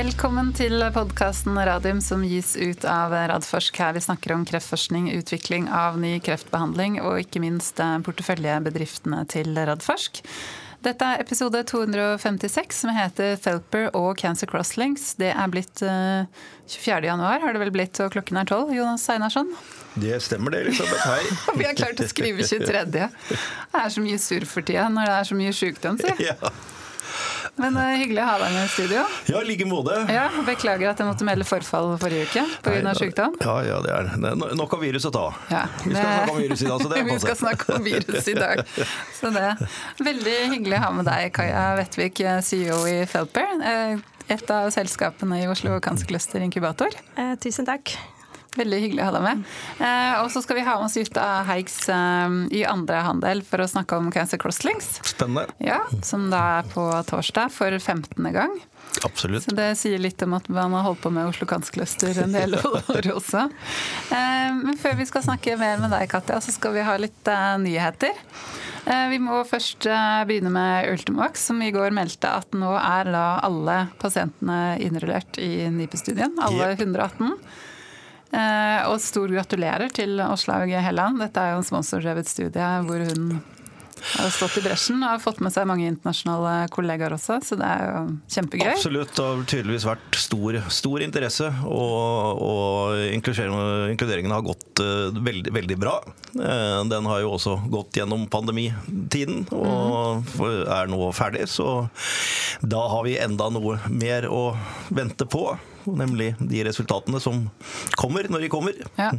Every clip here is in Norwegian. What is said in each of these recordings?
Velkommen til podkasten Radium som gis ut av Radforsk. Her vi snakker om kreftforskning, utvikling av ny kreftbehandling og ikke minst porteføljebedriftene til Radforsk. Dette er episode 256 som heter 'Thelper og Cancer Crosslinks'. Det er blitt 24. januar, har det vel blitt, og klokken er 12. Jonas Einarsson? Det stemmer det, Elisabeth. Hei. Vi har klart å skrive 23. Det er så mye surr for tida når det er så mye sjukdom, si. Ja. Men uh, hyggelig å ha deg med i studio. Ja, i like måte. Ja, beklager at jeg måtte melde forfall forrige uke pga. sykdom. Ja, ja, det er, det er nok av virus å ta. Ja, vi skal snakke om virus i dag, så det Vi skal snakke om virus i dag. Så det er veldig hyggelig å ha med deg, Kaja Vettvik, CEO i Felper. Eh, et av selskapene i Oslo Cancer Cluster Inkubator. Eh, tusen takk. Veldig hyggelig å ha deg med. Eh, og så skal vi ha med oss Jutta Heiks eh, i andre handel for å snakke om Cancer Crosslinks. Spennende. Ja, Som da er på torsdag for 15. gang. Absolutt. Så det sier litt om at man har holdt på med Oslo Cancer Cluster en del år også. Eh, men før vi skal snakke mer med deg, Katja, så skal vi ha litt nyheter. Vi må først begynne med Ultimovax, som i går meldte at nå er alle pasientene innrullert i NIPE-studien. Alle Yep. 118. Eh, Og stor gratulerer til Åslaug Helland. Dette er jo en sponsordrevet studie hvor hun har stått i bresjen og har fått med seg mange internasjonale kollegaer også, så det er jo kjempegøy. Absolutt. Det har tydeligvis vært stor, stor interesse, og, og inkluderingen, inkluderingen har gått eh, veldig, veldig bra. Eh, den har jo også gått gjennom pandemitiden og er nå ferdig, så da har vi enda noe mer å vente på. Nemlig de resultatene som kommer når de kommer. Ja.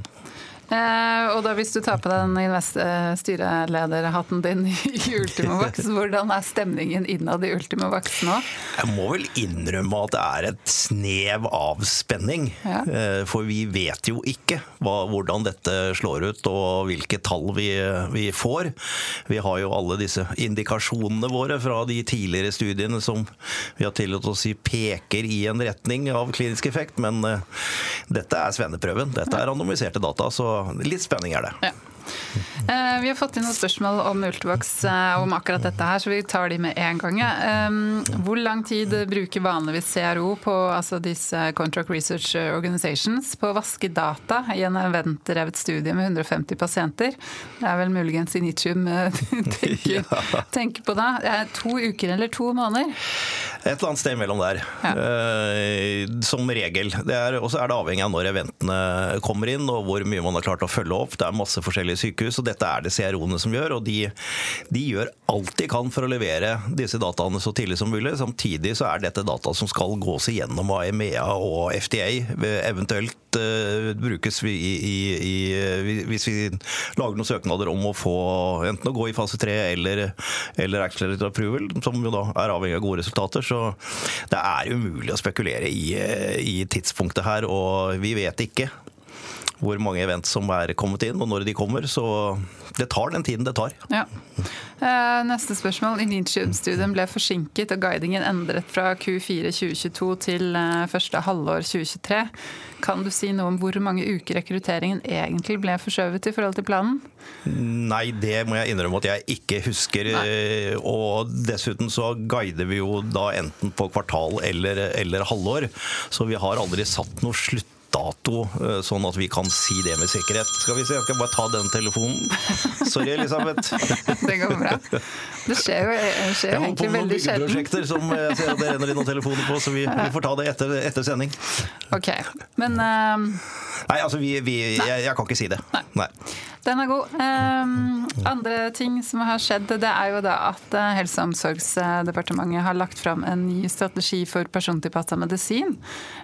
Eh, og da hvis du tar på den eh, styrelederhatten din i Ultimovax, hvordan er stemningen innad i Ultimovax nå? Jeg må vel innrømme at det er et snev av spenning. Ja. Eh, For vi vet jo ikke hva, hvordan dette slår ut og hvilke tall vi, vi får. Vi har jo alle disse indikasjonene våre fra de tidligere studiene som vi har tillatt å si peker i en retning av klinisk effekt, men eh, dette er svenneprøven. Dette er randomiserte data, så litt spenning er det. Ja. Eh, vi har fått inn noen spørsmål om Ultivox eh, om akkurat dette her, så vi tar de med en gang. Hvor lang tid bruker vanligvis CRO på altså disse Contract Research Organizations på å vaske data i en eventdrevet studie med 150 pasienter? Det er vel muligens Initium eh, tenker, tenker på da. Det to uker eller to måneder? Et eller annet sted mellom der, Ja. Uh, som regel. Og så er det avhengig av når eventene kommer inn og hvor mye man har klart å følge opp. Det er masse forskjellige sykehus, og dette er det CRO-ene som gjør. Og de, de gjør alt de kan for å levere disse dataene så tidlig som mulig. Samtidig så er dette data som skal gås igjennom av EMEA og FDA, eventuelt eh, brukes vi i, i, i, hvis vi lager noen søknader om å få enten å gå i fase 3 eller, eller accelerated approval, som jo da er avhengig av gode resultater. Så det er umulig å spekulere i, i tidspunktet her, og vi vet ikke hvor mange event som er kommet inn, og når de kommer. Så det tar den tiden det tar. Ja. Eh, Neste spørsmål. Initium-studien ble forsinket og guidingen endret fra Q4 2022 til eh, første halvår 2023. Kan du si noe om hvor mange uker rekrutteringen egentlig ble forskjøvet i forhold til planen? Nei, det må jeg innrømme at jeg ikke husker. Nei. Og dessuten så guider vi jo da enten på kvartal eller, eller halvår, så vi har aldri satt noe slutt dato, eh, sånn at vi kan si det med sikkerhet. Skal vi se, jeg skal bare ta den telefonen. Sorry, Elisabeth. Det går bra. Det skjer jo, det skjer Jeg jo holder på egentlig med noen byggeprosjekter som jeg ser at det renner inn noen telefoner på, så vi, vi får ta det etter, etter sending. Ok, men Uh, Nei, altså, vi, vi, jeg, jeg kan ikke si det. Nei. Den er god. Um, andre ting som har skjedd, det er jo da at eh, Helse- og omsorgsdepartementet har lagt fram en ny strategi for persontilpassa medisin.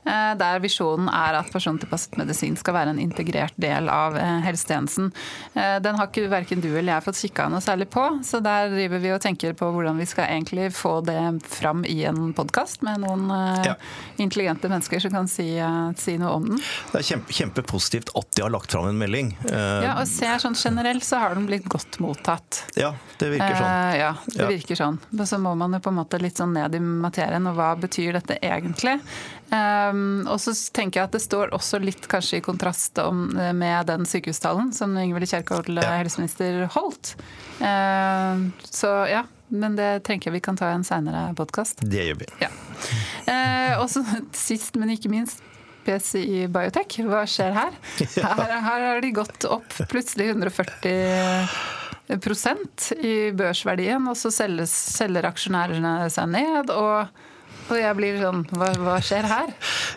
eh, Der visjonen er at persontilpasset medisin skal være en integrert del av eh, helsetjenesten. Eh, Den har ikke verken du eller jeg fått kikka noe særlig på, så der driver vi og tenker på hvordan vi skal egentlig få det fram i en podkast med noen eh, Ja. intelligente mennesker som kan si, eh, si noe om den. Det er kjempe, kjempepositivt at de har lagt fram en melding. Eh, Ja, og ser sånn Generelt så har den blitt godt mottatt. ja, det virker sånn. Eh, ja, det Ja. virker sånn. Men så må man jo på en måte litt sånn ned i materien, og hva betyr dette egentlig? Um, og så tenker jeg at det står også litt kanskje i kontrast om, med den sykehustalen som Ingvild Kjerkol, Ja. helseminister, holdt. Uh, så ja, men det tenker jeg vi kan ta i en seinere podkast. Det gjør vi. Ja. Eh, og så sist, men ikke minst, PCI Biotech. Hva skjer her? Her, her har de gått opp plutselig 140 prosent i børsverdien, og så selges, selger aksjonærene seg ned. og og jeg blir sånn Hva, hva skjer her?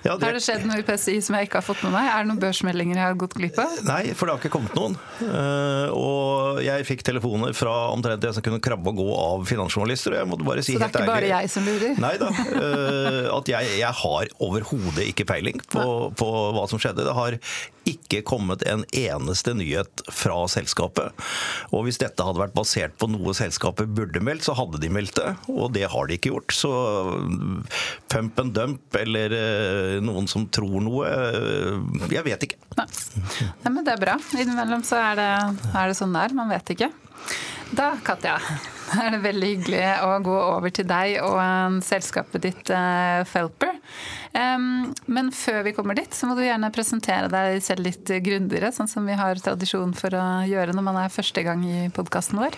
Ja, det... Har det skjedd noe i PCI som jeg ikke har fått med meg? Er det noen børsmeldinger jeg har gått glipp av? Nei, for det har ikke kommet noen. Uh, og jeg fikk telefoner fra omtrent jeg som kunne krabbe og gå av finansjournalister. og jeg måtte bare si helt ærlig Så det er ikke bare jeg som lurer? Nei da. Uh, at jeg, jeg har overhodet ikke peiling på, på hva som skjedde. Det har ikke kommet en eneste nyhet fra selskapet. Og hvis dette hadde vært basert på noe selskapet burde meldt, så hadde de meldt det. Og det har de ikke gjort. Så pump and dump eller eh, noen som tror noe, eh, jeg vet ikke. Nei. Nei men det er bra. Innimellom så er det, er det sånn der. Man vet ikke. Da, Katja, er det veldig hyggelig å gå over til deg og selskapet ditt, uh, Felper. Men før vi kommer dit, så må du gjerne presentere deg selv litt grundigere, sånn som vi har tradisjon for å gjøre når man er første gang i podkasten vår.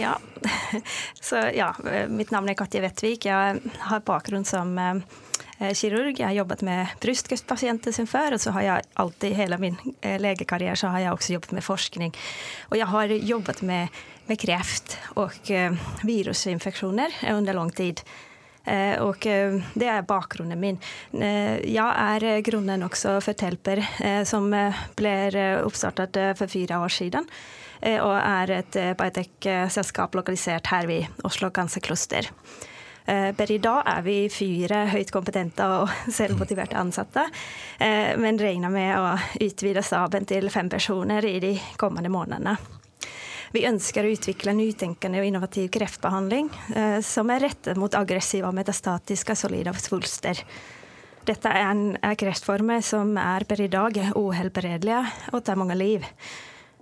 Ja. Så ja, mitt navn er Katja Vettvik. Jeg har bakgrunn som uh, kirurg. Jeg har jobbet med brystkreftpasienter som før, og så har jeg alltid, hele min legekarriere så har jeg også jobbet med forskning. Og jeg har jobbet med med kreft og eh, virusinfektioner under lang tid. Eh, eh, det er bakgrunnen min. Jeg er grunnen også for Telper som ble oppstartet for fire år siden. Og er et biotech-selskap lokalisert her ved Oslo Cancer Cluster. Per i dag er vi fire høyt kompetente og selvmotiverte ansatte, men regner med å utvide staben til fem personer i de kommende månedene. Vi ønsker å utvikle nytenkende og innovativ kreftbehandling eh, som er rettet mot aggressive og metastatiske solide svulster. Dette er, en, er kreftformer som er per i dag uhelbredelige og tar mange liv.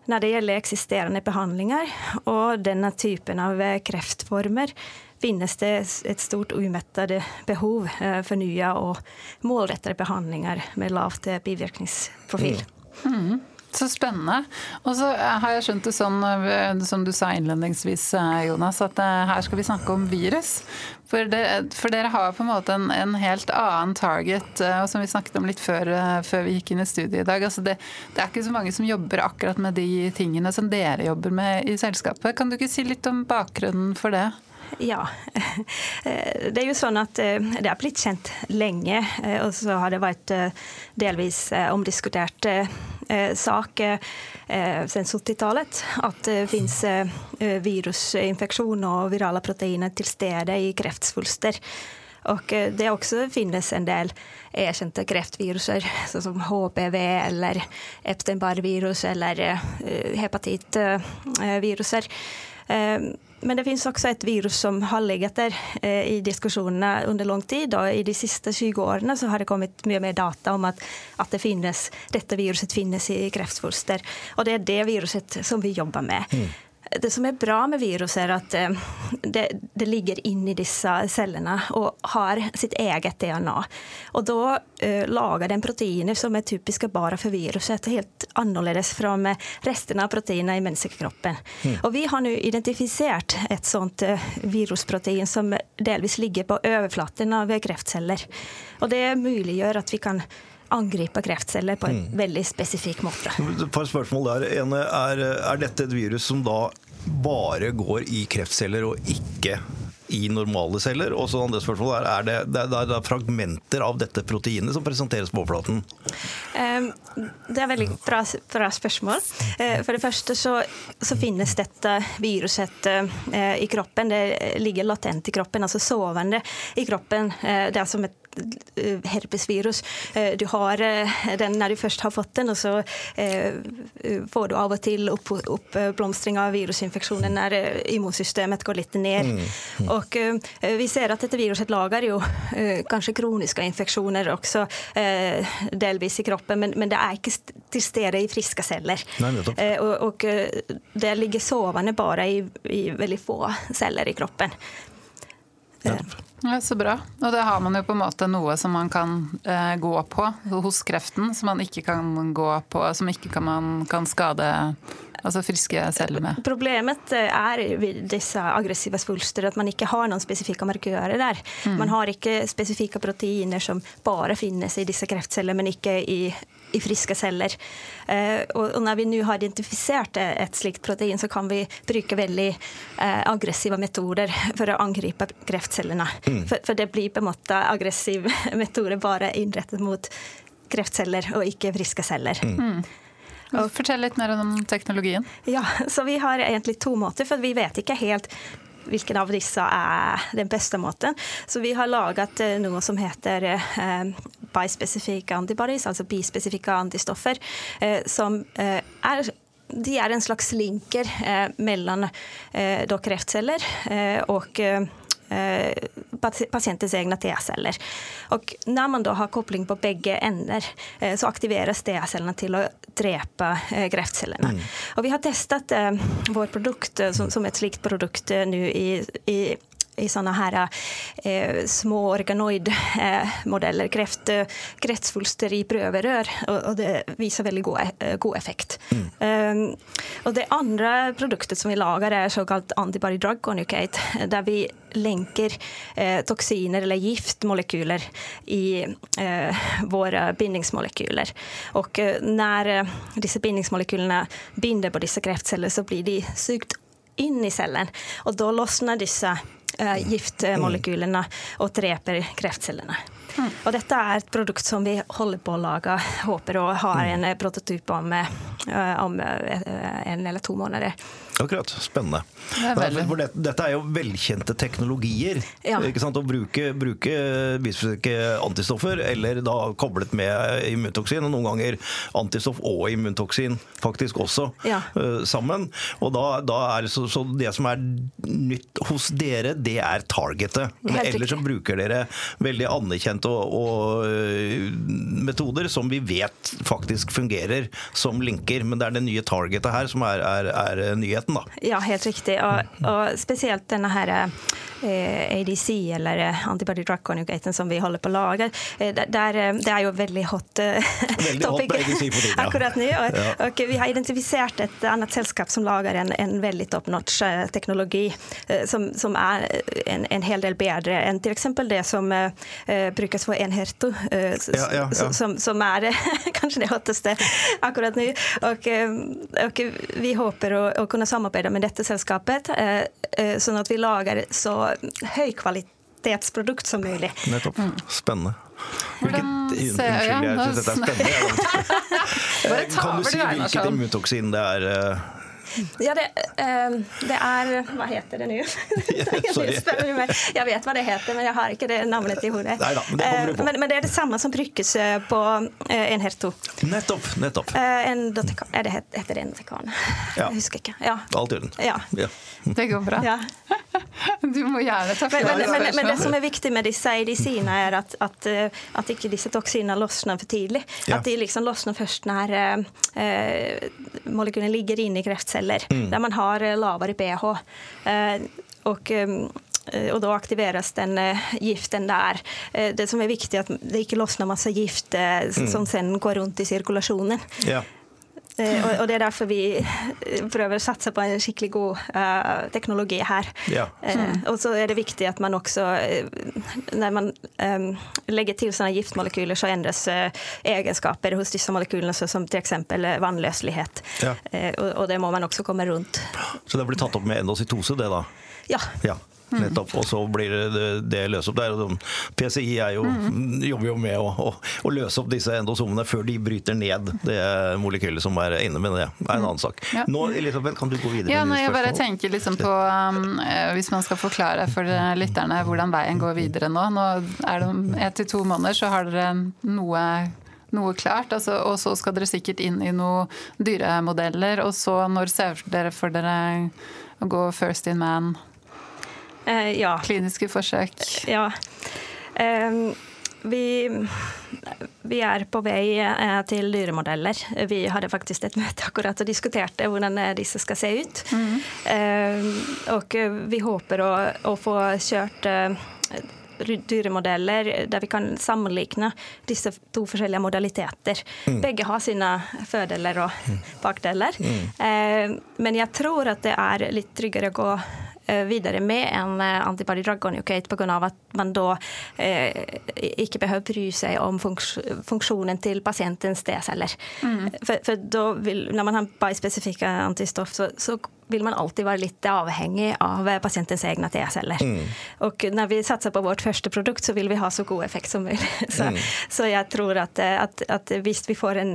Når det gjelder eksisterende behandlinger og denne typen av kreftformer, finnes det et stort umettet behov eh, for nye og målrettede behandlinger med lavt bivirkningsprofil. Mm. Mm. Så spennende. Og så har jeg skjønt det sånn, eh, som du sa innledningsvis, eh, Jonas, at eh, her skal vi snakke om virus. For, det, for dere har på en måte en, en, helt annen target, og som vi snakket om litt før, før vi gikk inn i studiet i dag. Altså det, det, er ikke så mange som jobber akkurat med de tingene som dere jobber med i selskapet. Kan du ikke si litt om bakgrunnen for det? Ja. Det er jo sånn at det har blitt kjent lenge, og så har det vært delvis omdiskutert Eh, sak siden 70-tallet. at det fins virusinfeksjon og virale proteiner til stede i kreftsvulster. Og det også finnes en del erkjente kreftviruser, sånn som HPV eller Epstein-Barr-virus eller hepatittviruser. Men det finnes også et virus som har ligget der eh, i diskusjonene under lang tid. Og I de siste 20 årene så har det kommet mye mer data om at, at det finnes, dette viruset finnes i kreftfoster. Og det er det viruset som vi jobber med. Mm. Det som er bra med virus, er at eh, det, det ligger inn i disse cellene og har sitt eget DNA. Og da uh, lager den proteiner som er typiske bare for viruset, helt annerledes fra resten av proteinene i menneskekroppen. Mm. Og vi har nå identifisert et sånt uh, virusprotein som delvis ligger på overflaten av kreftceller. Og det muliggjør at vi kan angripe kreftceller på en mm. veldig spesifikk måte. Et spørsmål der. Ene er, er dette et virus som da bare går i kreftceller og ikke i normale celler? Og så andre spørsmål er, er det, det, er, det er fragmenter av dette proteinet som presenteres på overflaten? Um, det er veldig bra, bra spørsmål. Uh, for det første så, så finnes dette viruset uh, i kroppen. Det ligger latent i kroppen, altså sovende i kroppen. Uh, det er som et Eh, herpesvirus. Eh, du har eh, den når du først har fått den, og så får du av og til oppblomstring av virusinfeksjonen når immunsystemet går litt ned. Mm. Mm. Og vi ser at dette viruset lager jo kanskje kroniske infeksjoner også, delvis i kroppen, men, men det er ikke til stede i friske celler. Nei, og, og, det ligger sovende bare i, i veldig få celler i kroppen. Ja. Så bra. Og det har man jo på en måte noe som man kan eh, gå på hos kreften, som man ikke kan gå på, som ikke kan, man kan skade altså friske celler med? Problemet er ved disse aggressive svulster at man ikke har noen spesifikke markører der. Mm. Man har ikke spesifikke proteiner som bare finnes i disse kreftcellene, men ikke i i friske celler. Eh, og når vi nå har identifisert et slikt protein, så kan vi bruke veldig eh, aggressive metoder for å angripe kreftcellene. Mm. For, for, det blir på en måte aggressiv metode bare innrettet mot kreftceller og ikke friske celler. Mm. Fortell litt mer om teknologien. Ja, så Vi har egentlig to måter, for vi vet ikke helt hvilken av disse er den beste måten. Så vi har laget eh, noe som heter eh, bispecific antibodies, altså bispesifikke antistoffer, eh, som er de er en slags linker mellom kreftceller og pasientens egna T-celler. Och när man då har koppling på begge ender eh, så aktiveras T-cellerna til å drepe kreftcellene. kreftcellerna. Mm. Och vi har testat vår produkt som, et slikt produkt nu i, i i sånne her eh, små organoidmodeller, eh, kreft, kreftsvulster i prøverør. Og, og, det viser veldig god, eh, god effekt. Mm. Um, og det andre produktet som vi lager, er såkalt antibody drug conjugate, der vi lenker eh, toksiner eller giftmolekyler i eh, våre bindingsmolekyler. Og eh, når disse bindingsmolekylene binder på disse kreftcellene, så blir de sugd inn i cellen. Og da løsner disse Eh, giftmolekylene og dreper kreftcellene. Og dette er et produkt som vi holder på å lage. Håper å ha mm. en prototyp om, eh, om eh, en eller to måneder. Akkurat. Spennende. Det dette er jo velkjente teknologier. Ja. ikke sant? Å bruke, bruke antistoffer, eller da koblet med immuntoksin, og noen ganger antistoff og immuntoksin faktisk også ja. uh, sammen. Og da, da er så, så, det som er nytt hos dere, det er targetet. Men ellers så bruker dere veldig anerkjente og, og uh, metoder som vi vet faktisk fungerer som linker. Men det er det nye targetet her som er, er, er nyheten da. Ja, helt riktig. Og, og spesielt denne her eh, ADC, eller eh, antibody drug conjugaten som vi holder på å lage, eh, der, eh, det er jo veldig hot eh, veldig topic hot ADC for tiden, ja. akkurat nå. Og, ja. og, vi har identifisert et annet selskap som lager en, en veldig top notch eh, teknologi som, som, er en, en, hel del bedre enn f.eks. det som brukes for Enherto, ja, som, som, er kanskje det hotteste akkurat nå. Og, og vi håper å, å kunne samarbeide med dette selskapet, eh, eh, sånn at vi lager så høy kvalitetsprodukt som mulig. Nettopp. Spennende. Hvordan ser jeg, jeg syns dette er spennende. kan du si hvilket immuntoksin det er? Eh, ja, det, eh, det, er Hva heter det nå? jeg vet hva det heter, men jeg har ikke det navnet i hodet. Neida, men, det eh, men, men, det er det samme som brukes eh, på en herto. Nettopp. nettopp. En dotekan. Er det heter det endotekan? Ja. Jeg husker ikke. Ja. Alt i orden. Ja. ja. Det går bra. Ja. Du må gjerne ta men, spørsmål. men, men, det som er viktig med disse ADC-ene, er at, at, at ikke disse toksinene løsner for tidlig. At de liksom løsner først når eh, molekylene ligger inne i kreftceller celler mm. der man har eh, lavere pH. Eh, och, ehm, eh, og da aktiveres den giften der. Det som er viktig, er at det ikke løsner masse gift mm. som sen går rundt i sirkulasjonen. Ja. Og, det er derfor vi prøver å satse på en skikkelig god uh, teknologi her. Ja. Uh, og så er det viktig at man også Når man um, legger til sånne giftmolekyler, så endres uh, egenskaper hos disse molekylene, som f.eks. vannløselighet. Ja. Uh, og, og, det må man også komme rundt. Så det blir tatt opp med endocytose, det da? Ja. ja. Mm. Nettopp, og så blir det, det løst opp der. PCI jo, mm. jobber jo med å, å, å, løse opp disse endosomene før de bryter ned det molekylet som er inne med det. Er en annen sak. Ja. Nå Elisabeth, kan du gå videre? Ja, nei, jeg bare tenker liksom på um, eh, Hvis man skal forklare for lytterne hvordan veien går videre nå. Nå er det om ett til to måneder, så har dere noe noe klart. Altså, og så skal dere sikkert inn i noen dyremodeller. Og så når ser dere for dere å gå first in man? Eh, ja. Kliniske forsøk. Ja. Eh, vi, vi, er på vei eh, til dyremodeller. Vi hadde faktisk et møte akkurat og diskuterte hvordan eh, disse skal se ut. Mm. Og vi håper å, å få kjørt dyremodeller der vi kan sammenligne disse to forskjellige modaliteter. Mm. Begge har sine fordeler og bakdeler. Mm. Men jeg tror at det er litt tryggere å gå Eh, videre med en eh, antibody drug conjugate pga. at man da eh, ikke behøver bry seg om funksjonen til pasientens D-celler. Mm. For, for, vil, når man har bispesifikke antistoff, så, så vil man alltid være litt avhengig av pasientens egne T-celler. Mm. Og når vi satser på vårt første produkt, så vil vi ha så god effekt som mulig. Så, mm. så jeg tror at, at, at, hvis vi får en,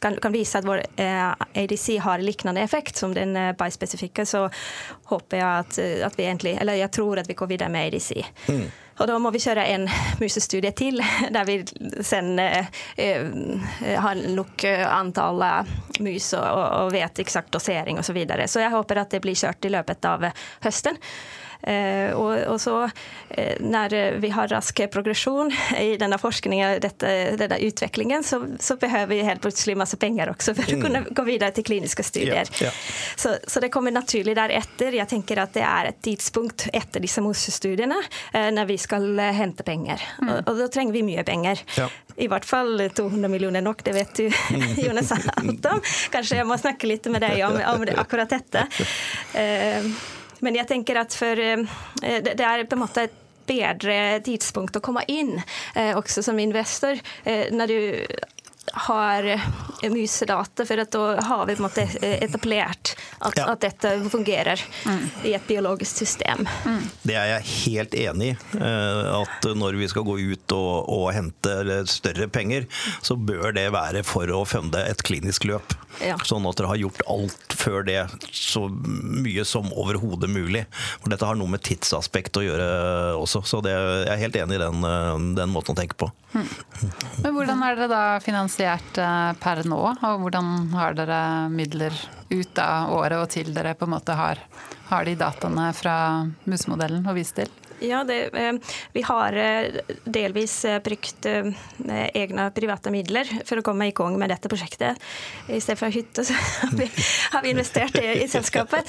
kan, kan vise at vår eh, ADC har lignende effekt som den eh, bispesifikke, så håper jeg at, at, vi egentlig Eller jeg tror at vi går videre med ADC. Mm. Og da må vi kjøre en musestudie til, der vi sen eh, eh har nok antall mus og, og vet eksakt dosering osv. Så, videre. så jeg håper at det blir kjørt i løpet av høsten. Eh, og, og, så, eh, når vi har rask progresjon i denne forskningen, dette, denne utviklingen, så, så, behøver vi helt plutselig masse penger også for mm. å kunne gå videre til kliniske studier. Ja, ja. Så, så, det kommer naturlig deretter. Jeg tenker at det er et tidspunkt etter disse MOSE-studiene eh, når vi skal hente penger. Mm. Og, og, da trenger vi mye penger. Ja. I hvert fall 200 millioner nok, det vet du, mm. Jonas, alt om. Kanskje jeg må snakke litt med deg om, om akkurat dette. Uh, men jeg tenker at for eh, Det er på en måte et bedre tidspunkt å komme inn, eh, også som investor. Eh, når du har musedata, for at da har vi på en måte etablert at, ja. at dette fungerer mm. i et biologisk system. Mm. Det er jeg helt enig i. At når vi skal gå ut og, og hente større penger, så bør det være for å funde et klinisk løp. Ja. Sånn at dere har gjort alt før det så mye som overhodet mulig. For dette har noe med tidsaspekt å gjøre også, så det, jeg er helt enig i den, den måten å tenke på. Mm. Men Hvordan er dere da finansiert eh, per nå, og hvordan har dere midler ut av året og til dere på en måte har, har de dataene fra musemodellen å vise til? Ja, det, eh, vi har eh, delvis eh, brukt egne private midler for å komme i gang med dette prosjektet. I stedet for hytte, så har vi, investert i, i, selskapet.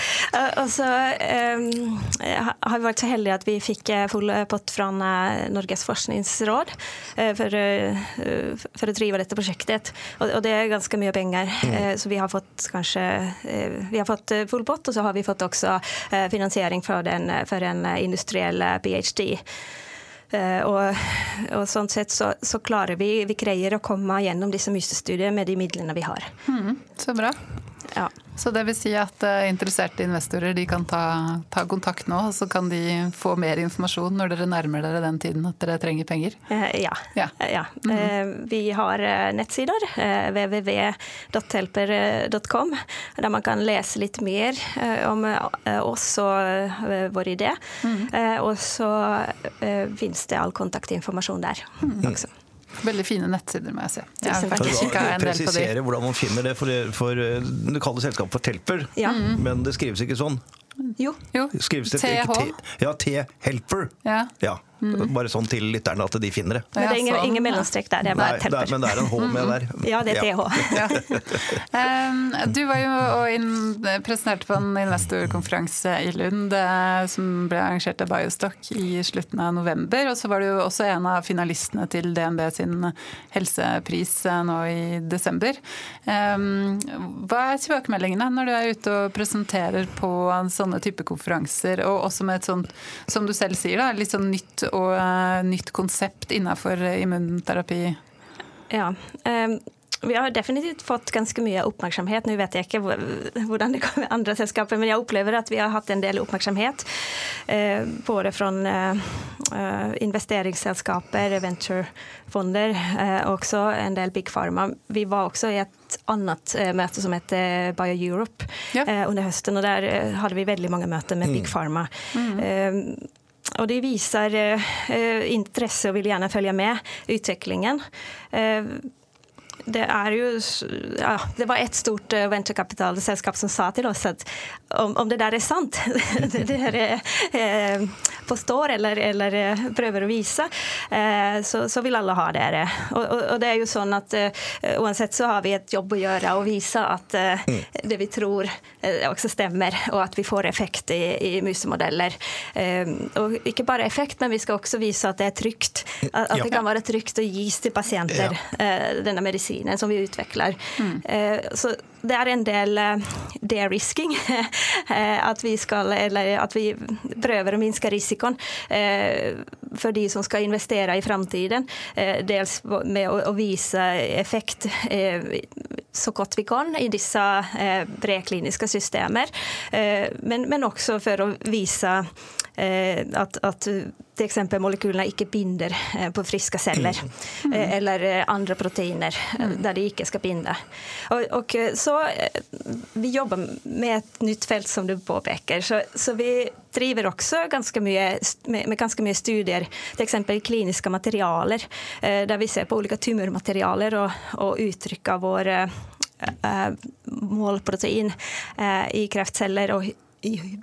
Og så um, har vi vært så heldige at vi fikk full pott fra Norges forskningsråd for, for, å drive dette prosjektet. Og, og, det er ganske mye penger. Mm. Så vi har fått kanskje Vi har fått full pott, og så har vi fått også finansiering for, den, for en industriell ph.d. Eh, og, og, sånn sett så, så, klarer vi Vi greier å komme gjennom disse mysestudiene med de midlene vi har. Mm, så bra. Ja. Så det vil si at uh, interesserte investorer de kan ta, ta, kontakt nå, og så kan de få mer informasjon når dere nærmer dere den tiden at dere trenger penger? Uh, ja. ja. ja. Mm -hmm. vi har nettsider, www.helper.com, der man kan lese litt mer om oss og vår idé. Mm -hmm. og så finnes det all kontaktinformasjon der mm -hmm. også. Veldig fine nettsider, må jeg si. Jeg har faktisk kikka en del på de. Presisere hvordan man finner det, for, for eh, du kaller selskapet for Telper, ja. men det skrives ikke sånn. Jo. jo. Skrives det TH? Ja, T-Helper. Ja. ja. Mm. Bare sånn til lytterne at de finner det. Men det er ingen, sånn. ingen mellomstrek der, det er bare Nei, men det er en H med der. Ja, det er TH. Ja. du var jo og presenterte på en investorkonferanse i Lund eh, som ble arrangert av Biostock i slutten av november. Og så var du jo også en av finalistene til DNB sin helsepris eh, nå i desember. Hva er tilbakemeldingene når du er ute og presenterer på sånne type konferanser, og også med et sånt, som du selv sier, da, litt sånn nytt og uh, nytt konsept innenfor immunterapi? Ja. Um vi har definitivt fått ganske mye oppmerksomhet. Nå vet jeg ikke hvordan det går med andre selskaper, men jeg opplever at vi har hatt en del oppmerksomhet. Eh, både fra eh, investeringsselskaper, venturefonder, eh, også en del big pharma. Vi var også i et annet eh, møte som heter Bio Europe ja. Eh, under høsten, og der eh, hadde vi veldig mange møter med mm. big pharma. Mm. Og de viser eh, interesse og vil gjerne følge med utviklingen. Eh, det er jo ja, Det var et stort eh, venturekapitalselskap som sa til oss at om, om det der er sant, det dere eh, påstår eller, eller, eh, prøver å vise, eh, så, så, vil alle ha dere. Og, og, og, det er jo sånn at eh, uansett så har vi et jobb å gjøre og vise at eh, mm. det vi tror også stemmer, og at vi får effekt i, i musemodeller. og ikke bare effekt, men vi skal også vise at det er trygt. At, at det kan være trygt å gis til pasienter, denne medisinen som vi utvikler. Mm. Eh, så det er en del eh, de-risking. Eh, at at vi prøver å minske risikoen for de som skal investere i framtiden. Dels med å vise effekt så godt vi kan i disse prekliniske systemer, men, men også for å vise at, at f.eks. molekylene ikke binder eh, på friske celler. Mm. Eh, eller eh, andre proteiner mm. der de ikke skal binde. Og, og, så Vi jobber med et nytt felt, som du påpeker. Så, så vi driver også ganske mye, med, ganske mye studier, f.eks. kliniske materialer, der vi ser på ulike tumormaterialer og, og uttrykk av vår målprotein i kreftceller. og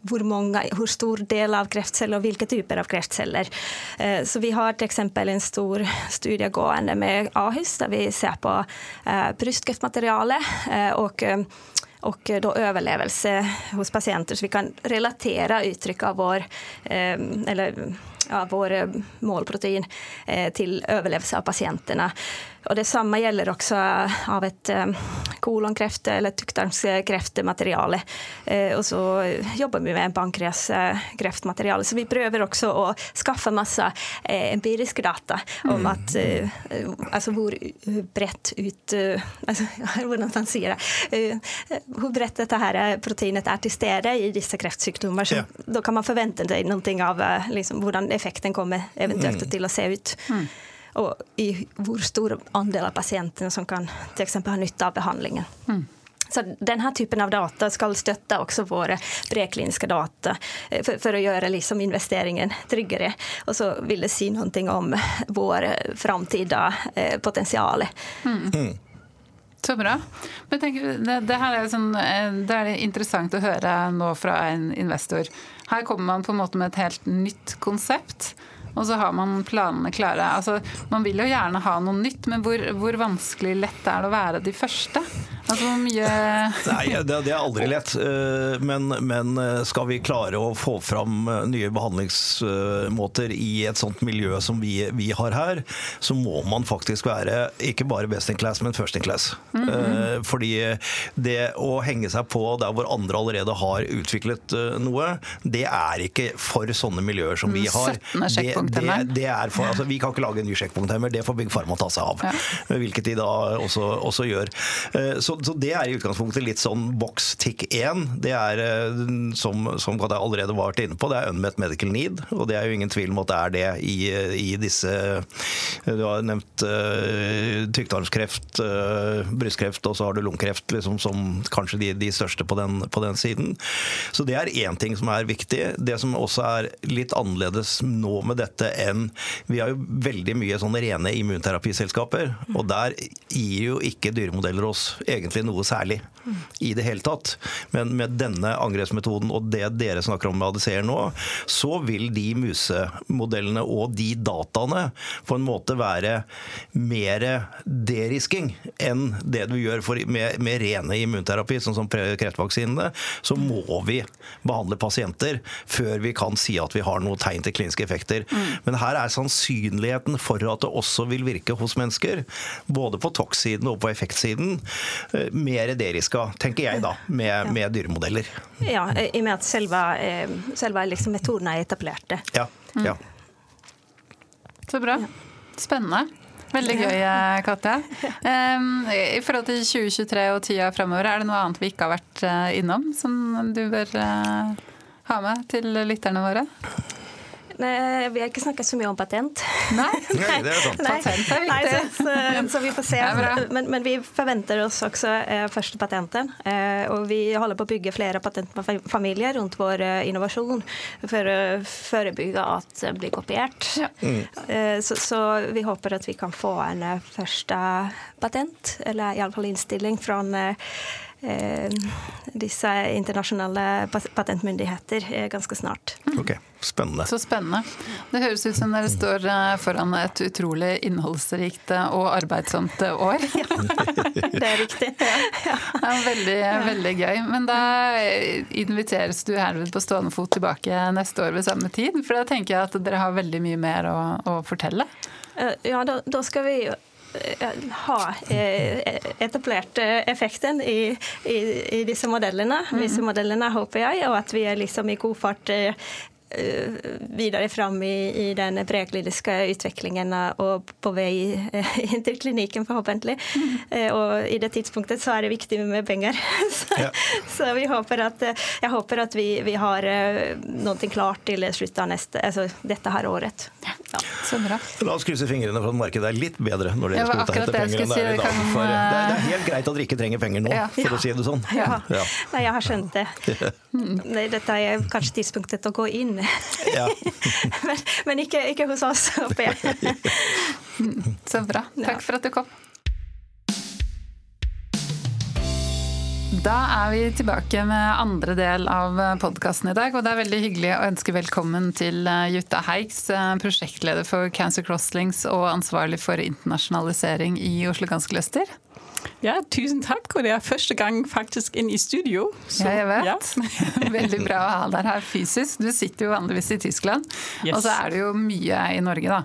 hvor, mange, hvor stor del av kreftceller og hvilke typer av kreftceller. Eh, så vi har f.eks. en stor studie gående med Ahus, der vi ser på eh, brystkreftmateriale eh, og og da overlevelse hos pasienter, så vi kan relatere uttrykk av vår, eller, ja, vår målprotein til overlevelse av pasientene. Og Det samme gjelder også av et eh, kolonkreft- eller tykktarmskreftmateriale. Eh, og så jobber vi med pankreaskreftmateriale. Så vi prøver også å skaffe masse eh, empiriske data om mm. at altså hvor bredt ut Hvordan man sier det. Her proteinet er til stede i disse kreftsykdommer. Så ja. Da kan man forvente seg noe av liksom, effekten kommer eventuelt mm. til å se ut. Mm og i hvor stor andel av pasientene som kan f.eks. ha nytte av behandlingen. Mm. Så denne typen av data skal støtte også våre prekliniske data eh, for, for, å gjøre liksom investeringen tryggere. Og så vil det si noe om vår framtida eh, potensial. Mm. Mm. Så bra. Men tenk, det, det, her er sånn, eh, det er interessant å høre nå fra en investor. Her kommer man på en måte med et helt nytt konsept og så har man planene klare. Altså, man vil jo gjerne ha noe nytt, men hvor, hvor vanskelig lett er det å være de første? Altså mye Nei, det, det, er aldri lett. Eh, men, men, eh, skal vi klare å få fram eh, nye behandlingsmåter i et sånt miljø som vi, vi har her, så må man faktisk være ikke bare best in class, men first in class. Mm -hmm. Fordi det å henge seg på der hvor andre allerede har utviklet noe, det er ikke for sånne miljøer som vi har. 17. Det, det, det er for, altså, vi kan ikke lage en ny sjekkpunkthemmer, det får Big Pharma ta seg av. Ja. Hvilket de da også, også gjør. Så så det er i utgangspunktet litt sånn boks tick 1. Det er, eh, som, som jeg allerede var inne på, det er unmet medical need. Og det er jo ingen tvil om at det er det i, i disse Du har nevnt uh, tykktarmskreft, uh, brystkreft, og så har du lungekreft liksom, som kanskje de, de største på den, på den, siden. Så det er én ting som er viktig. Det som også er litt annerledes nå med dette enn Vi har jo veldig mye sånne rene immunterapiselskaper, og der gir jo ikke dyremodeller oss egen egentlig noe særlig i det hele tatt. Men med denne angrepsmetoden og det dere snakker om med ADC-er nå, så vil de musemodellene og de dataene på en måte være mer derisking enn det du gjør for, med, med rene immunterapi, sånn som kreftvaksinene. Så må vi behandle pasienter før vi kan si at vi har noe tegn til kliniske effekter. Mm. Men her er sannsynligheten for at det også vil virke hos mennesker, både på tox-siden og på effektsiden, eh, mer deriska skal, tenker jeg da, med, med dyremodeller. Ja, i og med at selve, eh, selve liksom metodene er etablerte. Ja, mm. ja. Så bra. Spennende. Veldig gøy, eh, Katja. Um, I forhold til 2023 og tida framover, er det noe annet vi ikke har vært innom, som du bør uh, ha med til lytterne våre? Nej, vi har ikke snakket så mye om patent. Nei, Nei, det er sant. Patent er Nej, viktig. så, så, så vi får se. Men, men vi forventer oss også eh, første patenten. Eh, og vi holder på å bygge flere patentfamilier rundt vår eh, innovasjon for å forebygge at det blir kopiert. Ja. Eh, så, så vi håper at vi kan få en eh, første patent, eller iallfall innstilling fra eh, eh, disse internasjonale patentmyndigheter eh, ganske snart. Ok, spennende. Så spennende. Det høres ut som dere står eh, foran et utrolig innholdsrikt eh, og arbeidsomt år. år. Det er riktig. Det er veldig, veldig gøy. Men da inviteres du herved på stående fot tilbake neste år ved samme tid. For da tenker jeg at dere har veldig mye mer å, å fortelle. Eh, Ja, da, da skal vi eh, ha eh, etablert eh, effekten i, i, i disse modellene, disse modellene håper jeg, og at vi er liksom i god fart eh, videre fram i, i den prekliniske utviklingen eh, og på vei eh, inn til klinikken, forhåpentlig. Mm. Og i det tidspunktet så er det viktig med penger. Så, Ja. så vi håper at, eh, jeg håper at vi, vi har eh, noe klart til slutten av neste, altså dette her året. Ja. Så bra. La oss krysse fingrene for at markedet er litt bedre når dere skal ut og hente penger enn det er i dag. kan, For det, er, det eh, er helt greit at dere ikke trenger penger nå, Ja. for å si det sånn. Ja. Ja. Nei, jeg har skjønt det. Dette er kanskje tidspunktet å gå inn. Ja. men men ikke, ikke hos oss, håper jeg. Så bra. Takk for at du kom. Da er vi tilbake med andre del av podkasten i dag. Og det er veldig hyggelig å ønske velkommen til eh, Jutta Heiks, eh, prosjektleder for Cancer Crosslinks og ansvarlig for internasjonalisering i Oslo Ganske Cluster. Ja, tusen takk. Og det er første gang faktisk inn i studio. Så, Ja, jeg vet. ja. Veldig bra å ha deg her fysisk. Du sitter jo vanligvis i Tyskland, Yes. og så er det jo mye i Norge, da.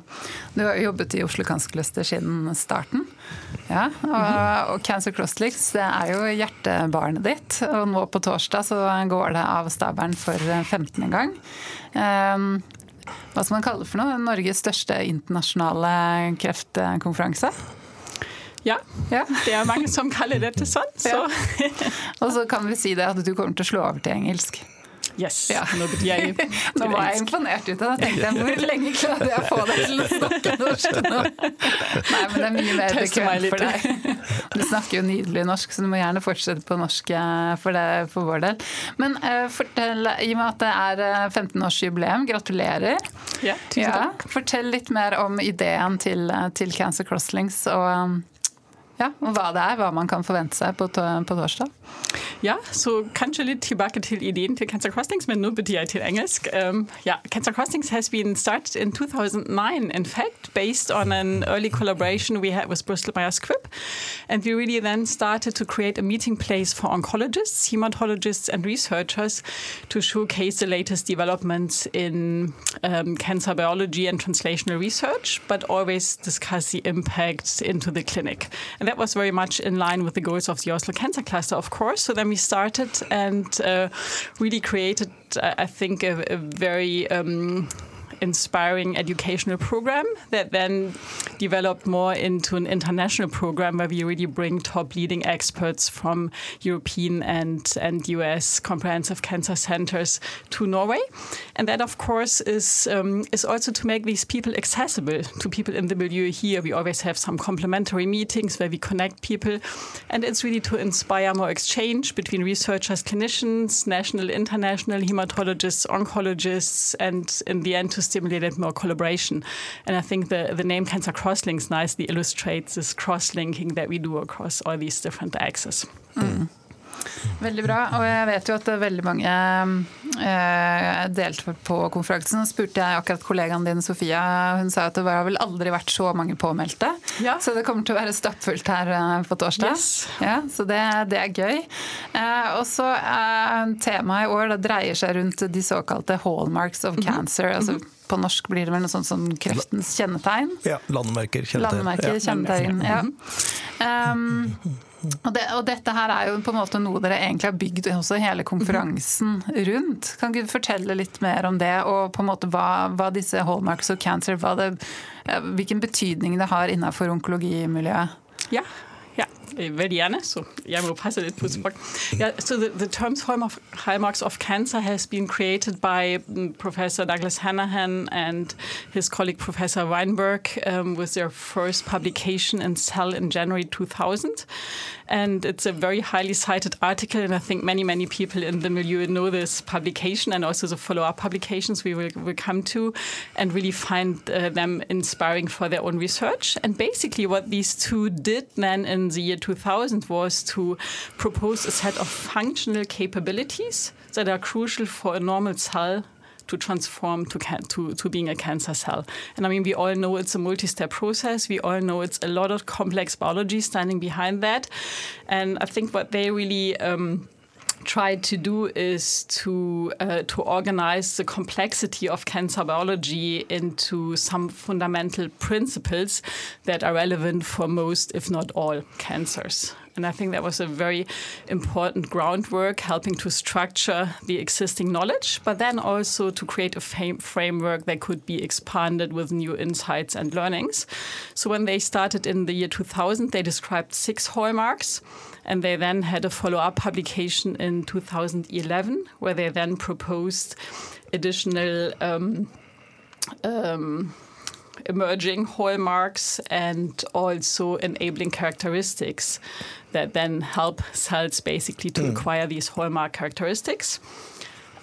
Du har jobbet i Oslo Cancer Cluster siden starten. Ja, og, og Cancer Crosslinks det er jo hjertebarnet ditt. Og nå på torsdag så går det av stabelen for 15. gang. Um, hva skal man kalle det for noe? Norges største internasjonale kreftkonferanse. Ja, Ja. det er mange som kaller dette sånn. Så Og så kan vi si det at du kommer til å slå over til engelsk. yes. Ja. Nå jeg Nå var jeg imponert ute. Da tenkte jeg hvor lenge klarte jeg å få deg til å snakke norsk nå? Nei, men det er mye mer bekvemt for deg. Du snakker jo nydelig norsk, så du må gjerne fortsette på norsk eh, for, det, for vår del. Men uh, fortell, i og med at det er eh, 15-årsjubileum, gratulerer. Ja, tusen Ja, takk. fortell litt mer om ideen til, eh, til Cancer Crosslinks og, um, ja, og hva det er, hva man kan forvente seg på, på torsdag. Ja, så kanskje litt tilbake til ideen til Cancer Crossings, men nå betyr jeg til engelsk. Um, Cancer Crossings has been started in 2009, in fact, based on an early collaboration we had with Bristol Myers Squibb. And we really then started to create a meeting place for oncologists, hematologists, and researchers to showcase the latest developments in um, cancer biology and translational research, but always discuss the impact into the clinic. And that was very much in line with the goals of the Oslo Cancer Cluster, of course. So then we started and uh, really created, I think, a, a very um, inspiring educational program that then developed more into an international program where we really bring top leading experts from European and, and US comprehensive cancer centers to Norway. And that, of course, is, um, is also to make these people accessible to people in the milieu here. We always have some complementary meetings where we connect people. And it's really to inspire more exchange between researchers, clinicians, national, international hematologists, oncologists, and in the end to stimulate more collaboration. And I think the, the name Cancer Crosslinks nicely illustrates this cross-linking that we do across all these different axes. Mm. Veldig bra. Og jeg vet jo at veldig mange eh, delte på konferansen. Så spurte jeg akkurat kollegaen din Sofia. Hun sa at det har vel aldri vært så mange påmeldte. Ja. Så det kommer til å være stappfullt her eh, på torsdag. Yes. Ja, så det, det er gøy. Eh, og så eh, Temaet i år det dreier seg rundt de såkalte hallmarks of cancer. altså På norsk blir det vel noe sånt som kreftens kjennetegn. Ja, landemerker. kjennetegn. Landemerker, Ja. Ja. Um, og, det, og dette her er jo på en måte noe dere egentlig har bygd også hele konferansen rundt. Kan du fortelle litt mer om det, og på en måte hva, hva disse hallmarks of cancer, det, hvilken betydning det har innenfor onkologimiljøet? Ja, gjerne, så jeg må passe litt på språk. Yeah, so the, the terms hallmarks of cancer has been created by mm, Professor Douglas Hanahan and his colleague Professor Weinberg um, with their first publication in Cell in January 2000. And it's a very highly cited article, and I think many, many people in the milieu know this publication and also the follow-up publications we will, will come to and really find uh, them inspiring for their own research. And basically what these two did then in the year 2000 was to propose a set of functional capabilities that are crucial for a normal cell to transform to, to, to being a cancer cell. And I mean, we all know it's a multi step process. We all know it's a lot of complex biology standing behind that. And I think what they really um, tried to do is to uh, to organize the complexity of cancer biology into some fundamental principles that are relevant for most, if not all, cancers. And I think that was a very important groundwork, helping to structure the existing knowledge, but then also to create a framework that could be expanded with new insights and learnings. So when they started in the year 2000, they described six hallmarks. And they then had a follow up publication in 2011, where they then proposed additional. Um, um, emerging hallmarks and also enabling characteristics that then help cells basically to mm. acquire these hallmark characteristics.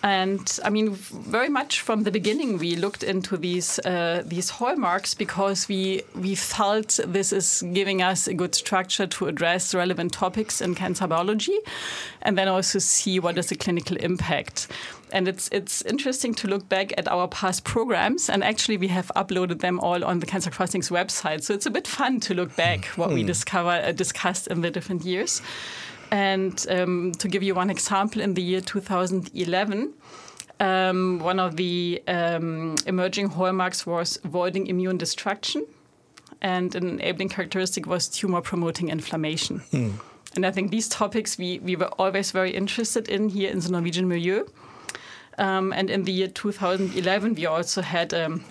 And I mean, very much from the beginning, we looked into these uh, these hallmarks because we we felt this is giving us a good structure to address relevant topics in cancer biology, and then also see what is the clinical impact. And it's it's interesting to look back at our past programs, and actually we have uploaded them all on the Cancer Crossings website. So it's a bit fun to look back what we hmm. discover uh, discussed in the different years. And um, to give you one example, in the year 2011, um, one of the um, emerging hallmarks was avoiding immune destruction, and an enabling characteristic was tumor promoting inflammation. Mm. And I think these topics we, we were always very interested in here in the Norwegian milieu. Um, and in the year 2011, we also had um,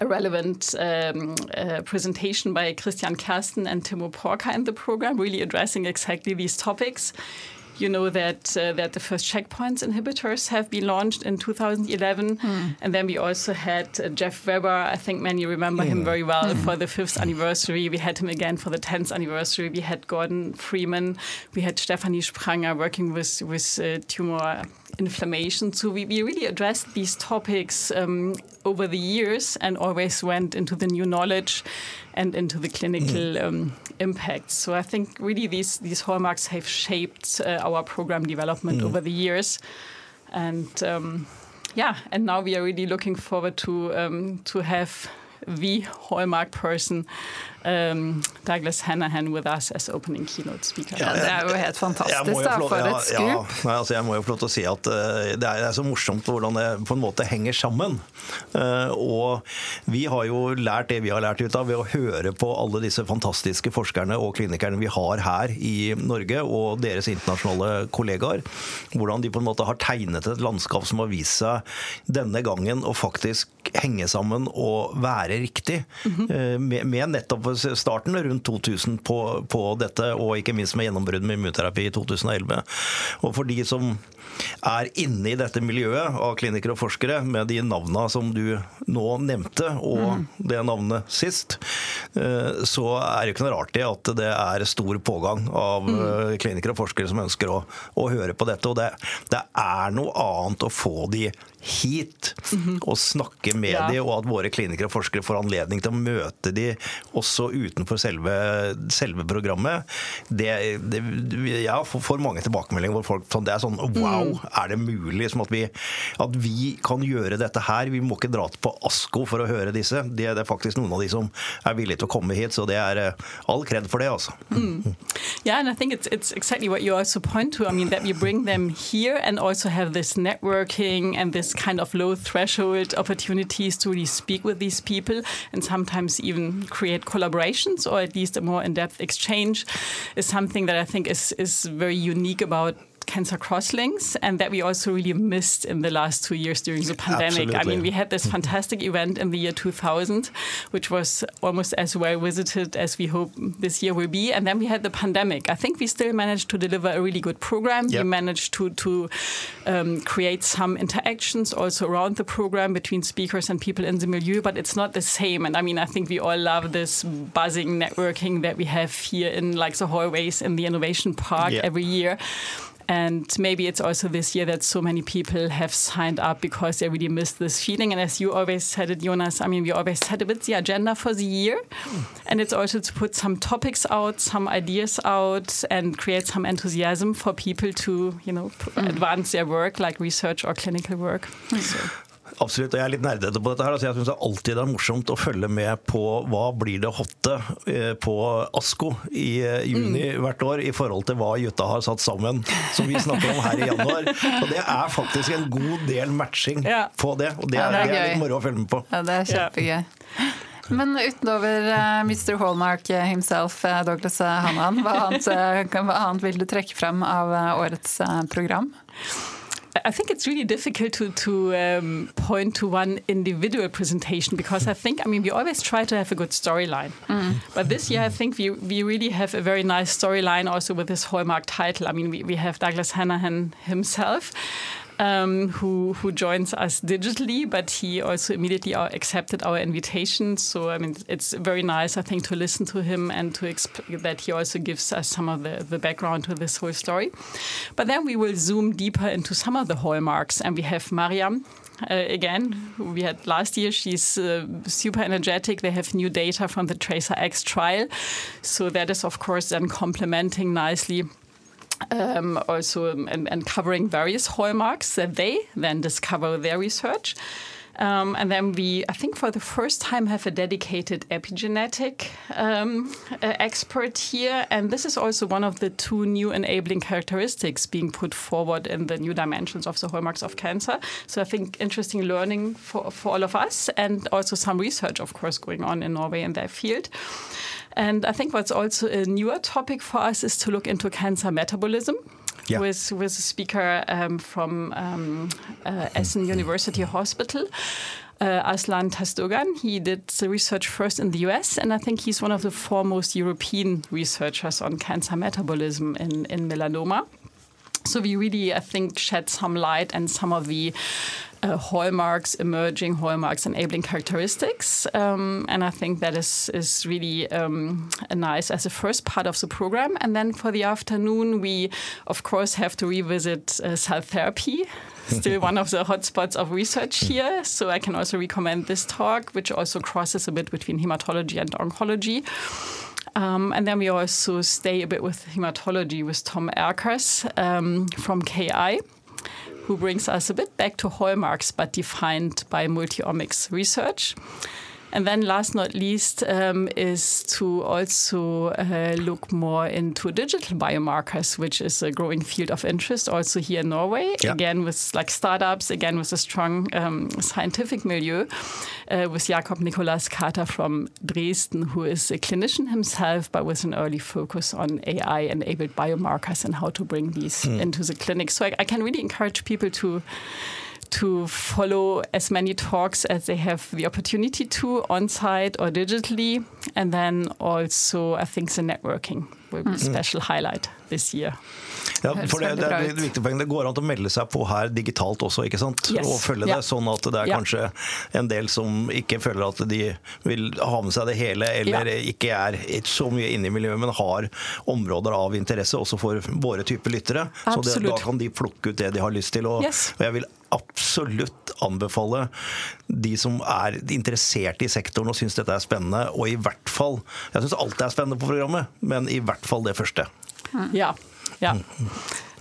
a relevant um, uh, presentation by Christian Kersten and Timo Porka in the program, really addressing exactly these topics. You know that uh, that the first checkpoints inhibitors have been launched in 2011, mm. and then we also had uh, Jeff Weber. I think many remember mm. him very well mm. for the fifth anniversary. We had him again for the tenth anniversary. We had Gordon Freeman. We had Stephanie Spranger working with with uh, tumor inflammation. So we, we really addressed these topics um, over the years and always went into the new knowledge and into the clinical mm. um, impacts. So I think really these these hallmarks have shaped uh, our program development mm. over the years, and um, yeah, and now we are really looking forward to um, to have the hallmark person um, Douglas Hanahan with us as opening keynote speaker. Ja, det er jo helt fantastisk, da, for et skup. Ja, ja, altså jeg må jo få lov til å si at uh, det, er, så morsomt hvordan det på en måte henger sammen. Uh, og vi har jo lært det vi har lært ut av ved å høre på alle disse fantastiske forskerne og klinikerne vi har her i Norge, og deres internasjonale kollegaer. Hvordan de på en måte har tegnet et landskap som har vist seg denne gangen å faktisk henge sammen og være riktig. Mm -hmm. uh, med, med nettopp starten rundt 2000 på, på dette, og ikke minst med gjennombrudd med immunterapi i 2011. Og for de som er inne i dette miljøet av klinikere og forskere, med de navna som du nå nevnte, og mm. det navnet sist, eh, så er det ikke noe rart i at det er stor pågang av mm. Eh, klinikere og forskere som ønsker å, å høre på dette. Og det, det, er noe annet å få de hit mm -hmm. og snakke med ja. de, og at våre klinikere og forskere får anledning til å møte de også utenfor selve, selve programmet. Det, det, jeg får mange tilbakemeldinger hvor folk sånn, det er sånn wow, mm. er det mulig at vi, at vi, kan gjøre dette her? Vi må ikke dra på Asko for å høre disse. Det, det, er faktisk noen av de som er villige til å komme hit, så det er eh, all kred for det, altså. Mm. Yeah, and I think it's, it's exactly what you also point to. I mean, that you bring them here and also have this networking and this kind of low threshold opportunities to really speak with these people and sometimes even create collaborations or at least a more in-depth exchange is something that I think is, is very unique about Cancer Crosslinks and that we also really missed in the last two years during the pandemic. Absolutely. I mean, we had this fantastic event in the year 2000, which was almost as well visited as we hope this year will be. And then we had the pandemic. I think we still managed to deliver a really good program. Yep. We managed to, to um, create some interactions also around the program between speakers and people in the milieu, but it's not the same. And I mean, I think we all love this buzzing networking that we have here in like the hallways in the Innovation Park Yeah. every year. And maybe it's also this year that so many people have signed up because they really miss this feeling. And as you always said it, Jonas, I mean, we always set a bit the agenda for the year. And it's also to put some topics out, some ideas out, and create some enthusiasm for people to, you know, p- mm. advance their work, like research or clinical work. Mm. So. Absolutt, og jeg er litt nerdete på dette. her. Altså jeg syns alltid det er morsomt å følge med på hva blir det hotte eh, på ASKO i juni juni hvert år, i forhold til hva Jutta har satt sammen, som vi snakker om her i januar. Og det er faktisk en god del matching Ja. på det, og det Ja, er, det er det er litt moro å følge med på. Ja, det er kjempegøy. Men utover uh, Mr. Hallmark himself, eh, Douglas Hannan, hva annet, eh, hva annet vil du trekke frem av eh, årets eh, program? I think it's really difficult to to um, point to one individual presentation because I think I mean we always try to have a good storyline, but this year I think we we really have a very nice storyline also with this hallmark title. I mean we, we have Douglas Hanahan himself. Um, who who joins us digitally, but he also immediately uh, accepted our invitation. So I mean, it's very nice, I think, to listen to him and to exp- that he also gives us some of the, the background to this whole story. But then we will zoom deeper into some of the hallmarks, and we have Mariam. Uh, again, who we had last year. She's uh, super energetic. They have new data from the Tracer X trial. So, that is, of course, then complementing nicely um, also um, and, and covering various hallmarks that they then discover their research. Um, and then we, I think, for the first time, have a dedicated epigenetic um, uh, expert here. And this is also one of the two new enabling characteristics being put forward in the new dimensions of the hallmarks of cancer. So I think interesting learning for, for all of us, and also some research, of course, going on in Norway in that field. And I think what's also a newer topic for us is to look into cancer metabolism. Yeah. With, with a speaker um, from um, uh, Essen University Hospital, uh, Aslan Tastogan. He did the research first in the US, and I think he's one of the foremost European researchers on cancer metabolism in, in melanoma. So we really, I think, shed some light and some of the uh, hallmarks, emerging hallmarks, enabling characteristics, um, and I think that is is really um, nice as a first part of the program. And then for the afternoon, we of course have to revisit uh, cell therapy. Still one of the hotspots of research here. So I can also recommend this talk, which also crosses a bit between hematology and oncology. Um, and then we also stay a bit with hematology with Tom Erkers um, from KI, who brings us a bit back to hallmarks, but defined by multiomics research. And then, last not least, um, is to also uh, look more into digital biomarkers, which is a growing field of interest also here in Norway. Yeah. Again, with like startups, again with a strong um, scientific milieu, uh, with Jakob Nicolas Carter from Dresden, who is a clinician himself, but with an early focus on AI-enabled biomarkers and how to bring these into the clinic. So I, I can really encourage people to to follow as many talks as they have the opportunity to on site or digitally. And then also, I think the networking will be a special highlight this side. Ja, for det, det er et viktig poeng. Det går an å melde seg på her digitalt også, ikke sant? Yes. Og følge Ja. det, sånn at det er Ja. kanskje en del som ikke føler at de vil ha med seg det hele, eller Ja. ikke er så mye inne i miljøet, men har områder av interesse også for våre typer lyttere. Så det, da kan de plukke ut det de har lyst til. Og, Yes. og jeg vil absolutt anbefale de som er interessert i sektoren og syns dette er spennende, og i hvert fall Jeg syns alt er spennende på programmet, men i hvert fall det første. Yeah, yeah.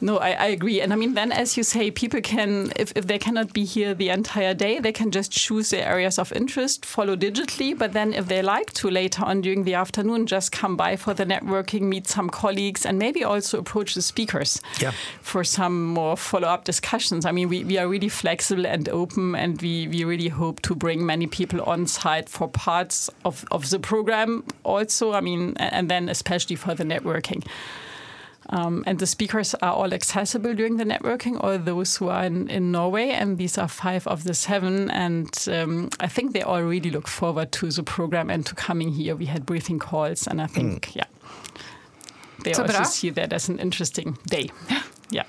No, I, I agree. And I mean, then as you say, people can, if, if they cannot be here the entire day, they can just choose their areas of interest, follow digitally. But then if they like to later on during the afternoon, just come by for the networking, meet some colleagues, and maybe also approach the speakers Yeah. for some more follow up discussions. I mean, we, we are really flexible and open, and we, we really hope to bring many people on site for parts of, of the program also. I mean, and then especially for the networking. Um, and the speakers are all accessible during the networking, all those who are in, in Norway. And these are five of the seven. And um, I think they all really look forward to the program and to coming here. We had briefing calls, and I think, mm. yeah, they so also bra. see that as an interesting day. Yeah.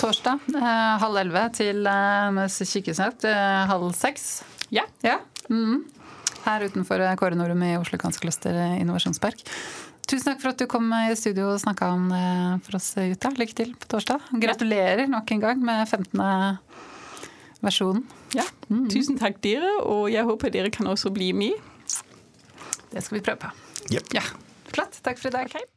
Torsdag eh, halv elleve til eh, Møs kirkesnøtt eh, halv seks. Ja. Ja. -hmm. Her utenfor eh, Kåre Norum i Oslo Kanskluster Innovasjonspark. Tusen takk for at du kom i studio og snakka om det for oss, Jutta. Lykke til på torsdag. Gratulerer nok en gang med 15. versjonen. ja. Tusen takk dere, og jeg håper dere kan også bli med. Det skal vi prøve på. Yep. Ja, Flott. Takk for i dag. Okay.